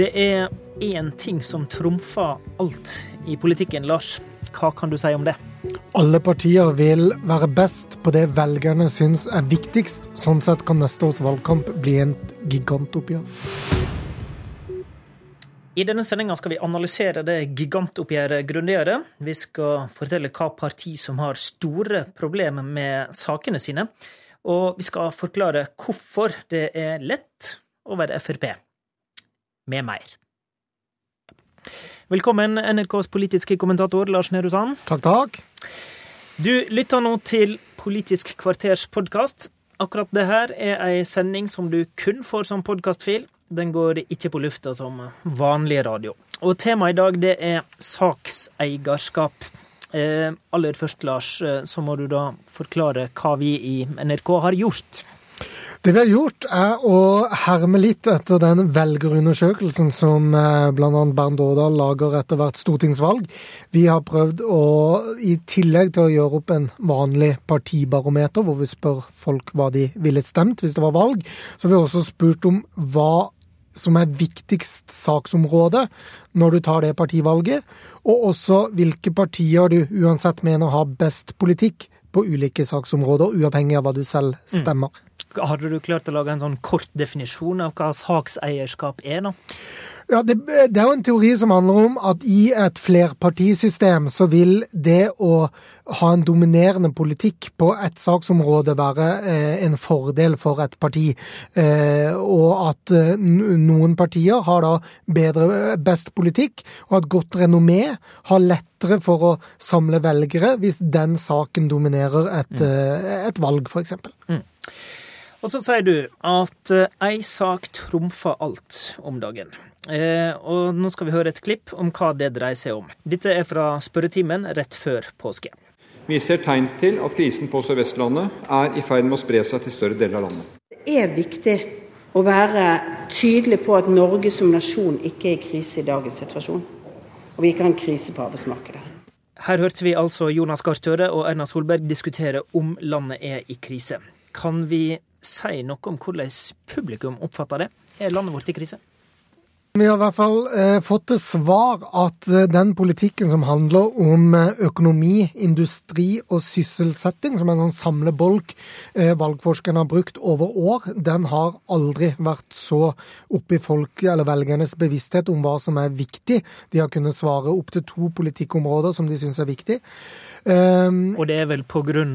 Det er én ting som trumfer alt i politikken, Lars. Hva kan du si om det? Alle partier vil være best på det velgerne syns er viktigst. Sånn sett kan neste års valgkamp bli en gigantoppgjør. I denne sendinga skal vi analysere det gigantoppgjøret grundigere. Vi skal fortelle hva parti som har store problemer med sakene sine. Og vi skal forklare hvorfor det er lett å være Frp. Med mer. Velkommen, NRKs politiske kommentator Lars Nehru Sand. Takk, takk. Du lytter nå til Politisk kvarters podkast. Akkurat det her er ei sending som du kun får som podkastfil. Den går ikke på lufta som vanlig radio. Og temaet i dag, det er sakseierskap. Eh, aller først, Lars, eh, så må du da forklare hva vi i NRK har gjort. Det vi har gjort, er å herme litt etter den velgerundersøkelsen som eh, bl.a. Bernt Årdal lager etter hvert stortingsvalg. Vi har prøvd å, i tillegg til å gjøre opp en vanlig partibarometer, hvor vi spør folk hva de ville stemt hvis det var valg, så har vi også spurt om hva som er viktigst saksområde når du tar det partivalget, og også hvilke partier du uansett mener har best politikk på ulike saksområder, uavhengig av hva du selv stemmer. Mm. Hadde du klart å lage en sånn kort definisjon av hva sakseierskap er, da? Ja, det, det, er jo en teori som handler om at i et flerpartisystem så vil det å ha en dominerende politikk på et saksområde være eh, en fordel for et parti. Eh, og at eh, noen partier har da bedre, best politikk og et godt renommé, har lettere for å samle velgere hvis den saken dominerer et, mm. Eh, et valg, f.eks. Mm. Og så sier du at eh, ei sak trumfer alt om dagen. Eh, og nå skal vi høre et klipp om hva det dreier seg om. Dette er fra spørretimen rett før påske. Vi ser tegn til at krisen på Sør-Vestlandet er i ferd med å spre seg til større deler av landet. Det er viktig å være tydelig på at Norge som nasjon ikke er i krise i dagens situasjon. Og vi ikke har en krise på arbeidsmarkedet. Her hørte vi altså Jonas Gahr Støre og Erna Solberg diskutere om landet er i krise. Kan vi si noe om hvordan publikum oppfatter det? Er landet vårt i krise? Vi har i hvert fall eh, fått til svar at eh, den politikken som handler om eh, økonomi, industri og sysselsetting, som er en sånn samlebolk eh, valgforskerne har brukt over år, den har aldri vært så oppe i folk, eller velgernes bevissthet om hva som er viktig. De har kunnet svare opp til to politikkområder som de syns er viktig. Um, og det er vel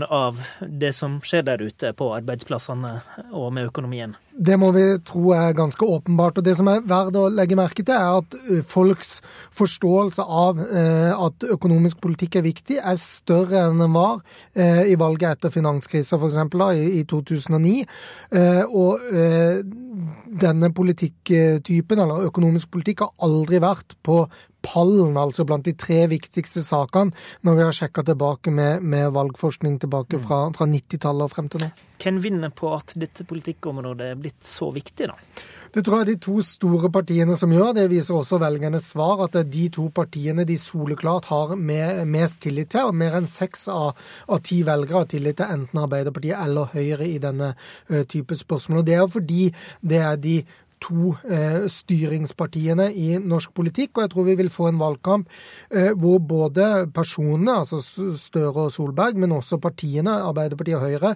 av det som skjer der ute på arbeidsplassene og med økonomien? Det må vi tro er ganske åpenbart. og Det som er verdt å legge merke til, er at folks forståelse av eh, at økonomisk politikk er viktig, er større enn den var eh, i valget etter finanskrisa, f.eks. I, i 2009. Eh, og denne politikktypen, eller økonomisk politikk, har aldri vært på pallen, altså blant de tre viktigste sakene, når vi har sjekka tilbake med, med, valgforskning tilbake fra, fra 90-tallet og frem til nå. Hvem vinner på at dette politikkområdet er blitt så viktig, da? Det tror jeg de to store partiene som gjør. Det viser også velgernes svar, at det er de to partiene de soleklart har med, mest tillit til. og Mer enn seks av, av, ti velgere har tillit til enten Arbeiderpartiet eller Høyre i denne uh, type spørsmål. Og Det er jo fordi det er de to eh, styringspartiene i norsk politikk. Og jeg tror vi vil få en valgkamp eh, hvor både personene, altså Støre og Solberg, men også partiene, Arbeiderpartiet og Høyre,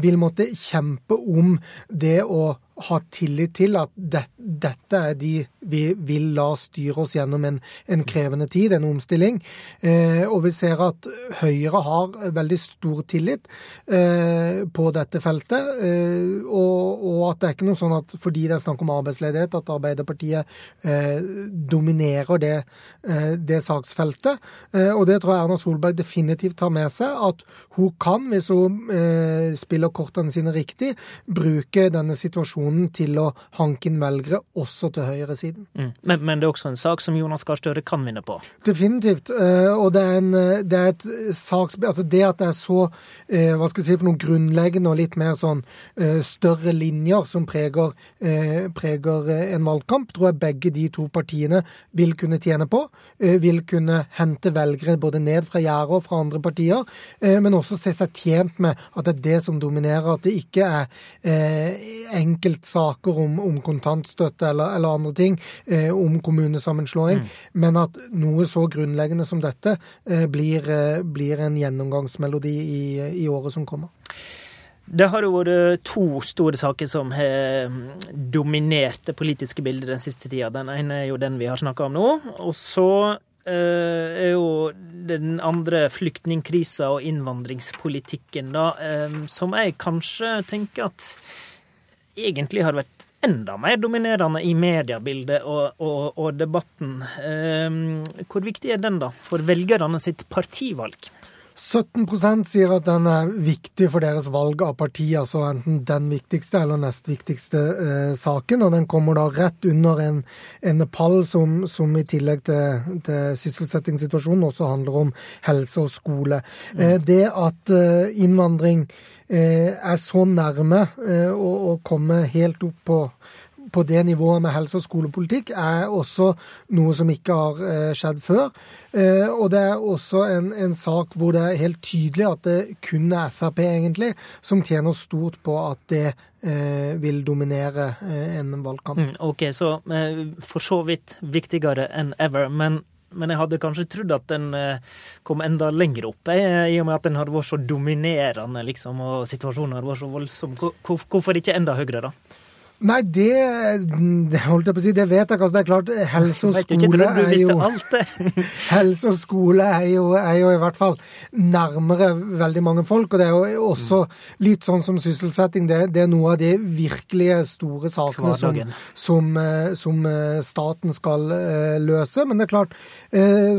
vil måtte kjempe om det å ha tillit til at det, dette er de vi vil la styre oss gjennom en, en krevende tid, en omstilling. Eh, og vi ser at Høyre har veldig stor tillit eh, på dette feltet. Eh, og, og, at det er ikke noe sånn at fordi det er snakk om arbeidsledighet, at Arbeiderpartiet eh, dominerer det, eh, det saksfeltet. Eh, og det tror jeg Erna Solberg definitivt tar med seg. At hun kan, hvis hun spiller kortene sine riktig, bruke denne situasjonen motivasjonen til å hanke inn velgere også til høyresiden. Mm. Men, men, det er også en sak som Jonas Gahr Støre kan vinne på? Definitivt. Eh, og det er, en, eh, det er et saks... Altså det at det er så eh, hva skal jeg si, for noen grunnleggende og litt mer sånn større linjer som preger, preger en valgkamp, tror jeg begge de to partiene vil kunne tjene på. Vil kunne hente velgere både ned fra gjerdet og fra andre partier, men også se seg tjent med at det er det som dominerer, at det ikke er enkelt enkeltsaker om, om kontantstøtte eller, eller, andre ting, eh, om kommunesammenslåing, mm. men at noe så grunnleggende som dette eh, blir, eh, blir, en gjennomgangsmelodi i, i året som kommer. Det har jo vært to store saker som har dominert det politiske bildet den siste tida. Den ene er jo den vi har snakka om nå. Og så Eh, er jo den andre flyktningkrisa og innvandringspolitikken, da, eh, som jeg kanskje tenker at egentlig har vært enda mer dominerende i mediebildet og, og, og debatten. Eh, hvor viktig er den da for velgerne sitt partivalg? 17 sier at den er viktig for deres valg av parti, altså enten den viktigste eller nest viktigste eh, saken. Og den kommer da rett under en, en pall som, som, i tillegg til, til sysselsettingssituasjonen også handler om helse og skole. Mm. Eh, det at eh, innvandring eh, er så nærme eh, å komme helt opp på på det nivået med helse- og skolepolitikk er også noe som ikke har eh, skjedd før. Eh, og det er også en, en, sak hvor det er helt tydelig at det kun er Frp egentlig som tjener stort på at det eh, vil dominere en valgkamp. Mm, ok, så for så vidt viktigere enn ever. men men jeg hadde kanskje trodd at den kom enda lenger opp, i og med at den hadde vært så dominerende, liksom, og situasjonen hadde vært så voldsom. Hvorfor ikke enda høyere, da? Nei, det, det, holdt jeg på å si, det vet jeg ikke. Altså, det er klart, helse og skole er jo Helse og skole er jo, er jo, i hvert fall nærmere veldig mange folk. Og det er jo også litt sånn som sysselsetting. Det, det er noe av de virkelige store sakene som, som, eh, som, eh, staten skal eh, løse. Men det er klart,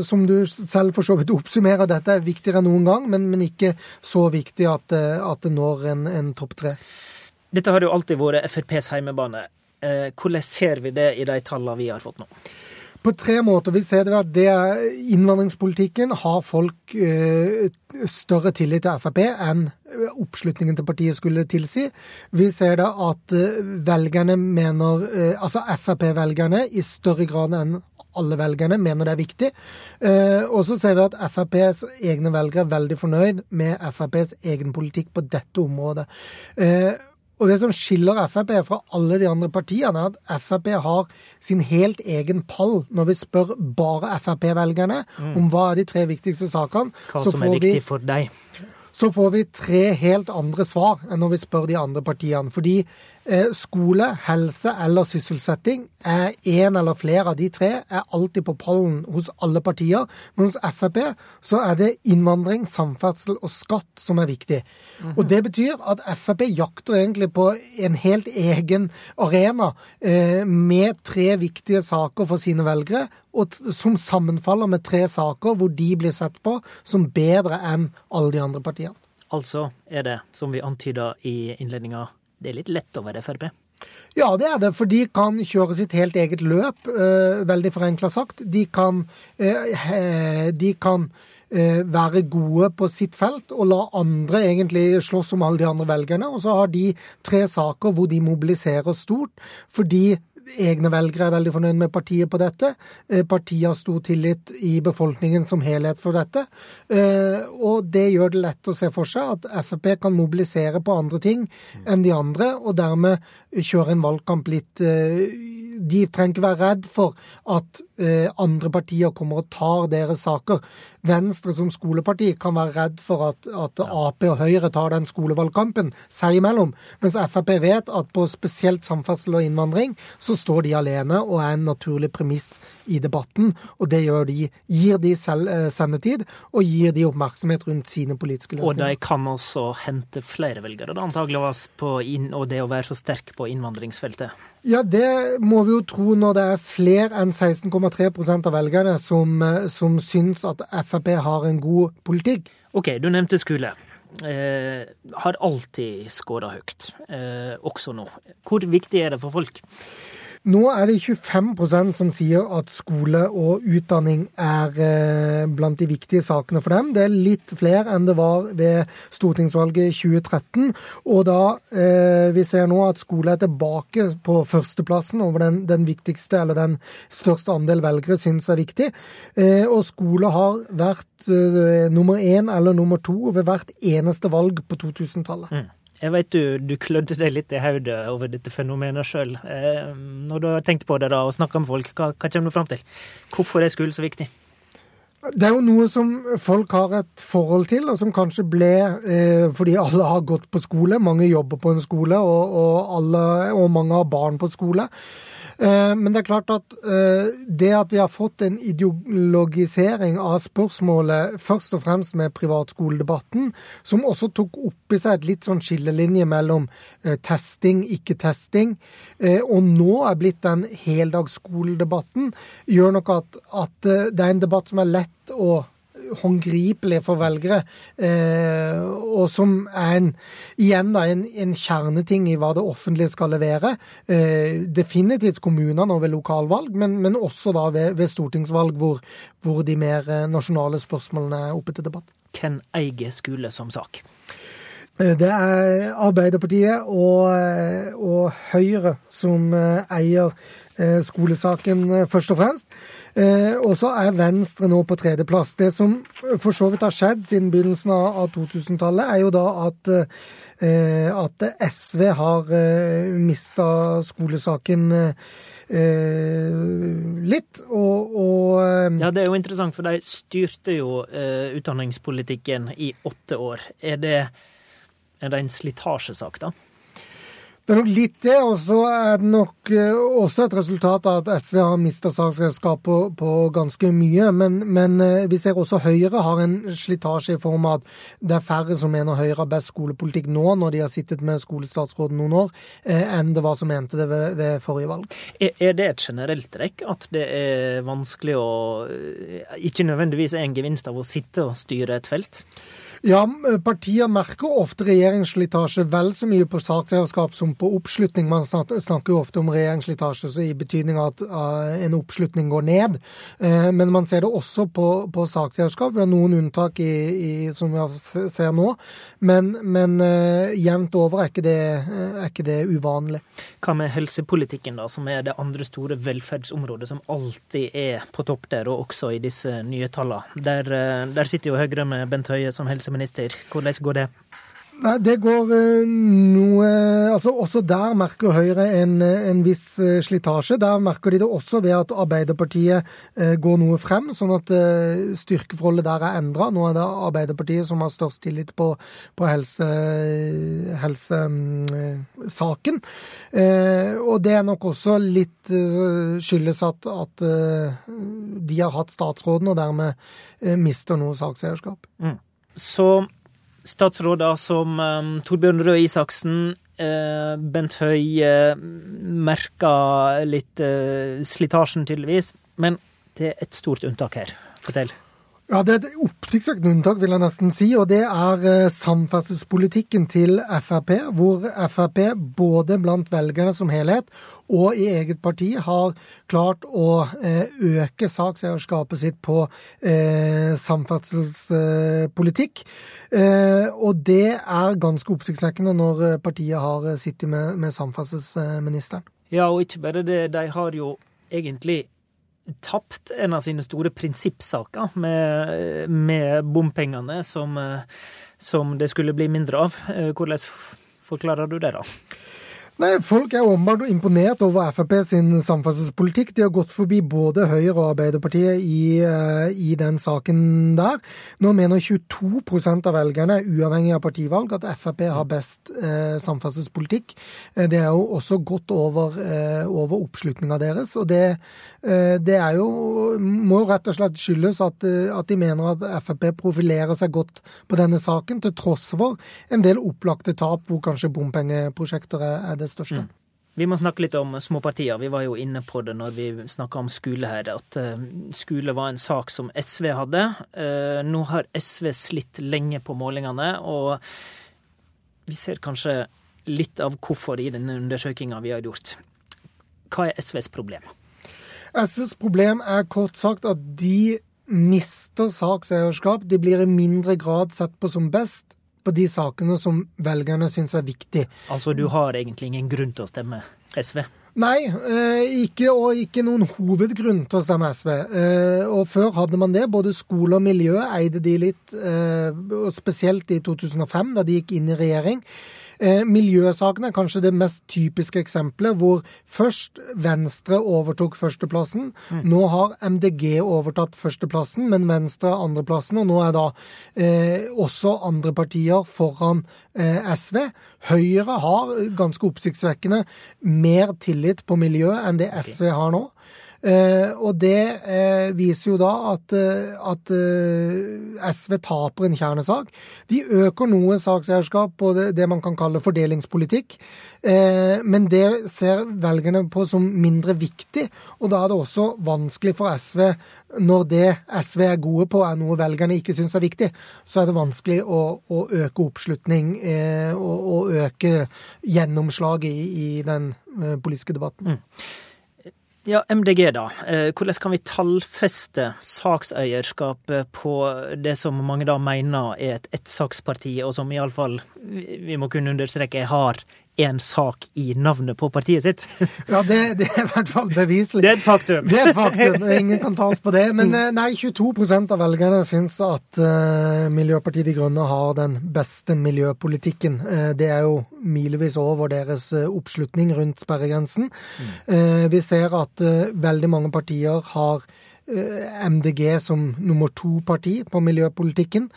som du selv for så vidt oppsummerer, dette er viktigere enn noen gang, men, men ikke så viktig at, at det når en, en topp tre. Dette har jo alltid vært FrPs heimebane. Eh, hvordan ser vi det i de tallene vi har fått nå? På tre måter. Vi ser det at det er innvandringspolitikken har folk eh, større tillit til Frp enn oppslutningen til partiet skulle tilsi. Vi ser da at eh, velgerne mener Altså Frp-velgerne i større grad enn alle velgerne mener det er viktig. og så ser vi at FrPs egne velgere er veldig fornøyd med FrPs egen politikk på dette området. Og det som skiller Frp fra alle de andre partiene, er at Frp har sin helt egen pall når vi spør bare Frp-velgerne mm. om hva er de tre viktigste sakene. Hva som er viktig for deg. Så får vi tre helt andre svar enn når vi spør de andre partiene. Fordi eh, skole, helse eller sysselsetting er en eller flere av de tre er alltid på pallen hos alle partier. Men hos Frp så er det innvandring, samferdsel og skatt som er viktig. -hmm. Og Det betyr at Frp jakter egentlig på en helt egen arena eh, med tre viktige saker for sine velgere, og som sammenfaller med tre saker hvor de blir sett på som bedre enn alle de andre partiene. Altså er det, som vi antyda i innledninga, det er litt lett å være Frp? Ja, det er det, for de kan kjøre sitt helt eget løp, eh, veldig forenkla sagt. De kan, eh, de kan Eh, være gode på sitt felt og la andre egentlig slåss om alle de andre velgerne. Og så har de tre saker hvor de mobiliserer stort, fordi egne velgere er veldig fornøyd med partiet på dette. Eh, partiet har stor tillit i befolkningen som helhet for dette. Eh, og det gjør det lett å se for seg at Frp kan mobilisere på andre ting enn de andre, og dermed kjøre en valgkamp litt De trenger ikke være redd for at andre partier kommer og tar deres saker. Venstre som skoleparti kan være redd for at, at Ap og Høyre tar den skolevalgkampen seg imellom, mens Frp vet at på spesielt samferdsel og innvandring så står de alene og er en naturlig premiss i debatten. Og det gjør de, gir de selv eh, sendetid og gir de oppmerksomhet rundt sine politiske løsninger. Og de kan også hente flere velgere, da, antageligvis, på inn, og det å være så sterk på innvandringsfeltet? Ja, det må vi jo tro når det er flere enn 16,3 av velgerne som, eh, som syns at Frp har en god politikk. OK, du nevnte skole. Eh, har alltid skåra høyt, eh, også nå. Hvor viktig er det for folk? Nå er det 25% som sier at skole og utdanning er eh, blant de viktige sakene for dem. Det er litt flere enn det var ved stortingsvalget 2013. Og da eh, vi ser nå at skole er tilbake på førsteplassen over den, den viktigste, eller den største andel velgere syns er viktig. Eh, og skole har vært nummer én eller nummer to ved hvert eneste valg på 2000-tallet. Mm. Jeg vet du, du klødde deg litt i hodet over dette fenomenet sjøl. Eh, når du har tenkt på det da og snakka med folk, hva, hva kommer du fram til? Hvorfor er skolen så viktig? Det er jo noe som folk har et forhold til, og som kanskje ble eh, fordi alle har gått på skole. Mange jobber på en skole, og, og, alle, og mange har barn på skole. Eh, men det er klart at eh, det at vi har fått en ideologisering av spørsmålet, først og fremst med privatskoledebatten, som også tok opp i seg et litt sånn skillelinje mellom eh, testing, ikke testing, og nå er blitt den heldagsskoledebatten, gjør nok at, at det er en debatt som er lett å håndgripelig for velgere, eh, og som er en, igjen da, en, en, kjerneting i hva det offentlige skal levere. Eh, definitivt kommunene og ved lokalvalg, men, men også da ved, ved stortingsvalg, hvor, hvor, de mer eh, nasjonale spørsmålene er oppe til debatt. Hvem eier skole som sak? Det er Arbeiderpartiet og, og Høyre som eier skolesaken, først og fremst. Eh, og så er Venstre nå på tredjeplass. Det som for så vidt har skjedd siden begynnelsen av 2000-tallet, er jo da at, eh, at SV har eh, mista skolesaken litt, og, og Ja, det er jo interessant, for de styrte jo utdanningspolitikken i åtte år. Er det, er det en slitasjesak, da? Det er nok litt det, og så er det nok eh, også et resultat av at SV har mista saksredskap på, på, ganske mye. Men, men, eh, vi ser også Høyre har en slitasje i form av at det er færre som mener Høyre har best skolepolitikk nå, når de har sittet med skolestatsråden noen år, eh, enn det var som mente det ved, ved forrige valg. Er det et generelt trekk at det er vanskelig å Ikke nødvendigvis er en gevinst av å sitte og styre et felt? Ja, partier merker ofte regjeringsslitasje vel så mye på sakseierskap som på oppslutning. Man snakker jo ofte om regjeringsslitasje i betydning at en oppslutning går ned. Eh, men man ser det også på, på sakseierskap. Vi har noen unntak i, i, som vi ser nå. Men, men jevnt over er ikke, det, er ikke det uvanlig. Hva med helsepolitikken, da, som er det andre store velferdsområdet som alltid er på topp der, og også i disse nye tallene? Der, eh, der sitter jo Høyre med Bent Høie som helseminister helseminister. Hvordan går det? Nei, Det går eh, noe altså Også der merker Høyre en, en, viss eh, slitasje. Der merker de det også ved at Arbeiderpartiet eh, går noe frem, sånn at styrkeforholdet der er endra. Nå er det Arbeiderpartiet som har størst tillit på, på helsesaken. Helse, og det er nok også litt skyldes at, at de har hatt statsråden, og dermed mister noe sakseierskap. Mm. Så statsråder som um, Torbjørn Røe Isaksen, uh, Bent Høie merka litt uh, slitasjen, tydeligvis. Men det er et stort unntak her. Fortell. Ja, Det er et oppsiktsvekkende unntak, vil jeg nesten si. Og det er eh, samferdselspolitikken til Frp, hvor Frp både blant velgerne som helhet og i eget parti har klart å eh, øke sakseierskapet sitt på eh, samferdselspolitikk. Eh, og det er ganske oppsiktsvekkende når partiet har sittet med, med samferdselsministeren. Ja, og ikke bare det. De har jo egentlig tapt en av sine store prinsippsaker med, med bompengene, som, som, det skulle bli mindre av. Eh, hvordan forklarer du det, da? Nei, Folk er åpenbart imponert over Frp sin samferdselspolitikk. De har gått forbi både Høyre og Arbeiderpartiet i, uh, i den saken der. Nå mener 22% av velgerne, uavhengig av partivalg, at Frp har best eh, samferdselspolitikk. Uh, det er jo også godt over, over oppslutninga deres. Og det, det er jo, må rett og slett skyldes at, at de mener at Frp profilerer seg godt på denne saken, til tross for en del opplagte tap hvor kanskje bompengeprosjekter er det største. Mm. Vi må snakke litt om småpartier. Vi var jo inne på det når vi snakka om skole her, at eh, skole var en sak som SV hadde. Eh, nå har SV slitt lenge på målingene, og vi ser kanskje litt av hvorfor i denne undersøkinga vi har gjort. Hva er SVs problem? SVs problem er kort sagt at de mister sakseierskap. De blir i mindre grad sett på som best på de sakene som velgerne syns er viktig. Altså du har egentlig ingen grunn til å stemme SV? Nei, ikke, og ikke noen hovedgrunn til å stemme SV. Og før hadde man det. Både skole og miljø eide de litt, og spesielt i 2005, da de gikk inn i regjering. Eh, miljøsakene er kanskje det mest typiske eksempelet, hvor først Venstre overtok førsteplassen. Mm. Nå har MDG overtatt førsteplassen, men Venstre er andreplassen. Og nå er da eh, også andre partier foran eh, SV. Høyre har ganske oppsiktsvekkende mer tillit på miljø enn det SV har nå. Eh, og det eh, viser jo da at, eh, at SV taper en kjernesak. De øker noe sakseierskap på det, man kan kalle fordelingspolitikk. Men det ser velgerne på som mindre viktig, og da er det også vanskelig for SV når det SV er gode på, er noe velgerne ikke syns er viktig, så er det vanskelig å, å øke oppslutning og, og, øke gjennomslaget i, i den politiske debatten. Mm. Ja, MDG, da. Eh, hvordan kan vi tallfeste sakseierskapet på det som mange da mener er et ettsaksparti, og som iallfall, vi må kunne understreke, har én sak i navnet på partiet sitt. ja, det, det, er i hvert fall beviselig. Det er et faktum. Det er et faktum, ingen kan ta oss på det. Men eh, nei, 22% av velgerne syns at uh, Miljøpartiet De Grønne har den beste miljøpolitikken. Uh, det er jo milevis over deres uh, oppslutning rundt sperregrensen. Mm. vi ser at veldig mange partier har MDG som nummer to-parti på miljøpolitikken.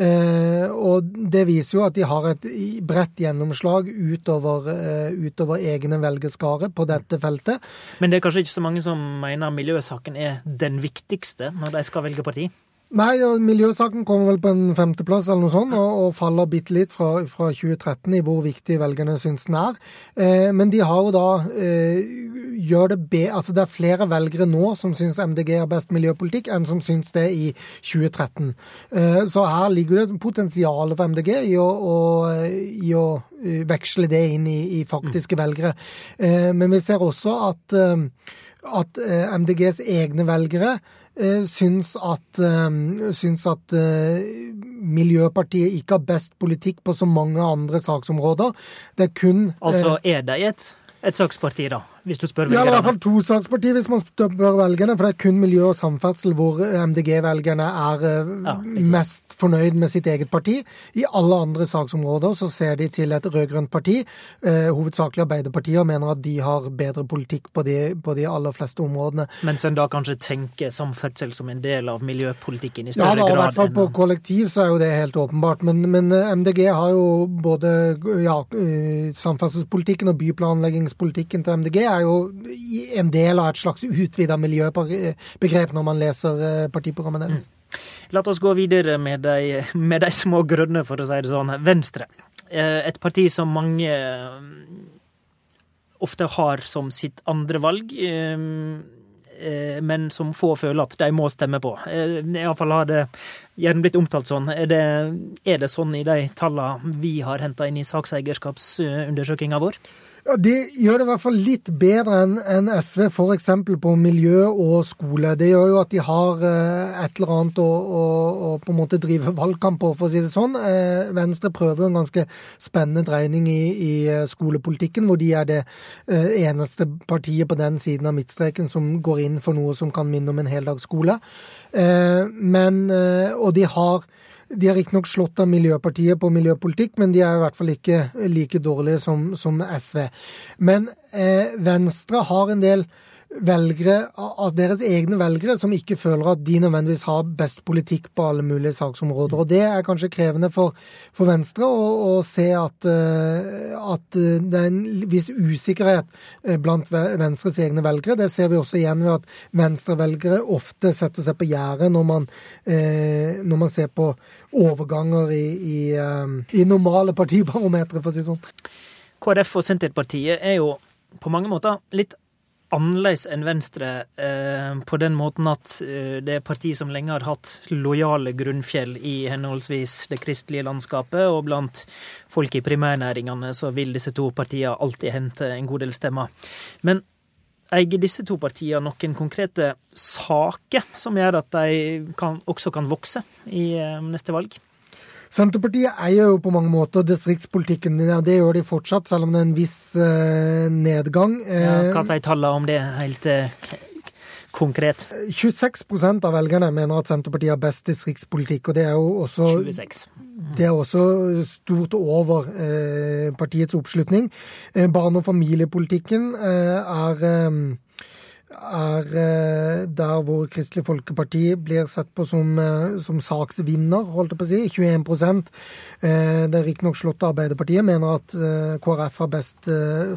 Eh, og det viser jo at de har et bredt gjennomslag utover, eh, utover egne velgerskare på dette feltet. Men det er kanskje ikke så mange som mener miljøsaken er den viktigste når de skal velge parti? Nei, miljøsaken kommer vel på en femteplass eller noe sånt, og, og faller bitte litt fra, fra, 2013 i hvor viktig velgerne syns den er. Eh, men de har jo da eh, gjør det be, altså Det er flere velgere nå som syns MDG er best miljøpolitikk, enn som syns det i 2013. Eh, så her ligger det potensial for MDG i å, å, i å eh, veksle det inn i, i faktiske velgere. Eh, men vi ser også at, eh, at MDGs egne velgere syns at, eh, syns at eh, Miljøpartiet ikke har best politikk på så mange andre saksområder. Det er kun Altså er det et, et saksparti, da? Hvis du spør velgerne? Ja, i hvert fall tosaksparti hvis man spør velgerne. For det er kun miljø og samferdsel hvor MDG-velgerne er eh, ja, mest fornøyd med sitt eget parti. I alle andre saksområder så ser de til et rød-grønt parti, eh, hovedsakelig Arbeiderpartiet, og mener at de har bedre politikk på de, på de aller fleste områdene. Mens en da kanskje tenker samferdsel som en del av miljøpolitikken i større grad? Ja, da, i hvert fall på kollektiv så er jo det helt åpenbart. Men, men eh, MDG har jo både ja, eh, samferdselspolitikken og byplanleggingspolitikken til MDG er jo en del av et slags utvida miljøbegrep når man leser eh, partiprogrammet deres. Mm. La oss gå videre med de, med de, små grønne, for å si det sånn. Venstre. Eh, et parti som mange eh, ofte har som sitt andre valg men som få føler at de må stemme på. Iallfall har det gjerne blitt omtalt sånn. Er det, er det sånn i de tallene vi har henta inn i sakseierskapsundersøkinga vår? Ja, De gjør det i hvert fall litt bedre enn en SV, f.eks. på miljø og skole. Det gjør jo at de har eh, et eller annet å, å, å, på en måte drive valgkamp på, for å si det sånn. Eh, Venstre prøver en ganske spennende dreining i, i eh, skolepolitikken, hvor de er det eneste partiet på den siden av midtstreken som går inn for noe som kan minne om en heldagsskole. Men, og de har de har riktignok slått av Miljøpartiet på miljøpolitikk, men de er i hvert fall ikke like dårlige som, som SV. Men eh, Venstre har en del velgere, altså deres egne velgere som ikke føler at de nødvendigvis har best politikk på alle mulige saksområder. Og Det er kanskje krevende for, for Venstre å, å se at, uh, at, det er en viss usikkerhet eh, blant Venstres egne velgere. Det ser vi også igjen ved at Venstre-velgere ofte setter seg på gjerdet når, når, man ser på overganger i, i, i normale partibarometre, for å si det sånn. KrF og Senterpartiet er jo på mange måter litt annerledes enn Venstre eh, på den måten at eh, det er parti som lenge har hatt lojale grunnfjell i henholdsvis det kristelige landskapet, og blant folk i primærnæringene så vil disse to partiene alltid hente en god del stemmer. Men eier disse to partiene noen konkrete saker som gjør at de kan, også kan vokse i eh, neste valg? Senterpartiet eier jo på mange måter distriktspolitikken. din, og Det gjør de fortsatt, selv om det er en viss eh, nedgang. Ja, hva sier tallene om det helt eh, konkret? 26% av velgerne mener at Senterpartiet har best distriktspolitikk, og det er jo også 26. Det er også stort over eh, partiets oppslutning. Eh, barne- og familiepolitikken eh, er er eh, der hvor Kristelig Folkeparti blir sett på som, eh, som saksvinner, holdt jeg på å si. 21 eh, Det er riktignok slått av Arbeiderpartiet, mener at KrF har best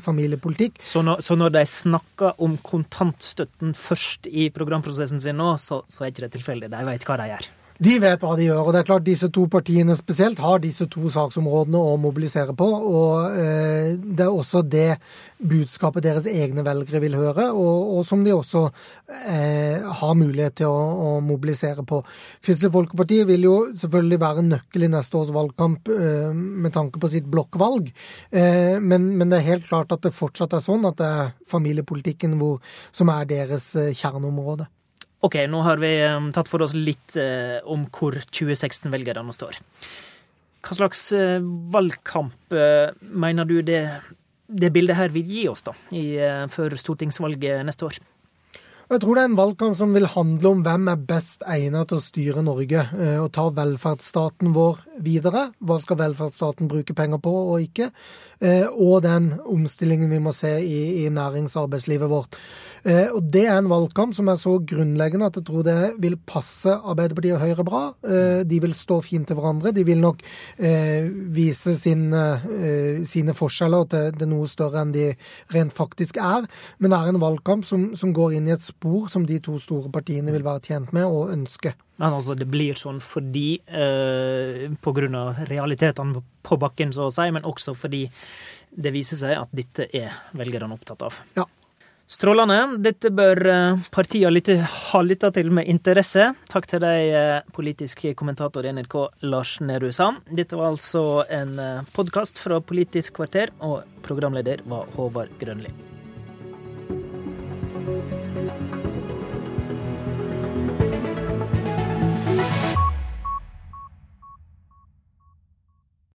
familiepolitikk. Så når, så når de snakker om kontantstøtten først i programprosessen sin nå, så, så er ikke det tilfeldig. De vet hva de gjør. De vet hva de gjør, og det er klart disse to partiene spesielt har disse to saksområdene å mobilisere på. og eh, Det er også det budskapet deres egne velgere vil høre, og, og som de også eh, har mulighet til å, å, mobilisere på. Kristelig Folkeparti vil jo selvfølgelig være nøkkel i neste års valgkamp eh, med tanke på sitt blokkvalg, eh, men, men, det er helt klart at det fortsatt er sånn at det er familiepolitikken hvor, som er deres eh, kjerneområde. Ok, nå har vi um, tatt for oss litt uh, om hvor 2016-velgerne står. Hva slags uh, valgkamp mener du det, det, bildet her vil gi oss da, i, før stortingsvalget neste år? Jeg tror det er en valgkamp som vil handle om hvem er best egnet til å styre Norge og ta velferdsstaten vår videre. Hva skal velferdsstaten bruke penger på og ikke? Og den omstillingen vi må se i, i næringsarbeidslivet vårt. Eh, og Det er en valgkamp som er så grunnleggende at jeg tror det vil passe Arbeiderpartiet og Høyre bra. Eh, de vil stå fint til hverandre. De vil nok eh, vise sine, sine forskjeller til, til noe større enn de rent faktisk er. Men det er en valgkamp som, som går inn i et spor som de to store partiene vil være tjent med og ønske. Men altså, det blir sånn fordi eh, Pga. realitetene på bakken, så å si, men også fordi det viser seg at dette er velgerne opptatt av. Ja. Strålende. Dette bør eh, partiene ha lytta til med interesse. Takk til deg, eh, politisk kommentator i NRK, Lars Nehru Sand. Dette var altså en eh, podkast fra Politisk kvarter, og programleder var Håvard Grønli.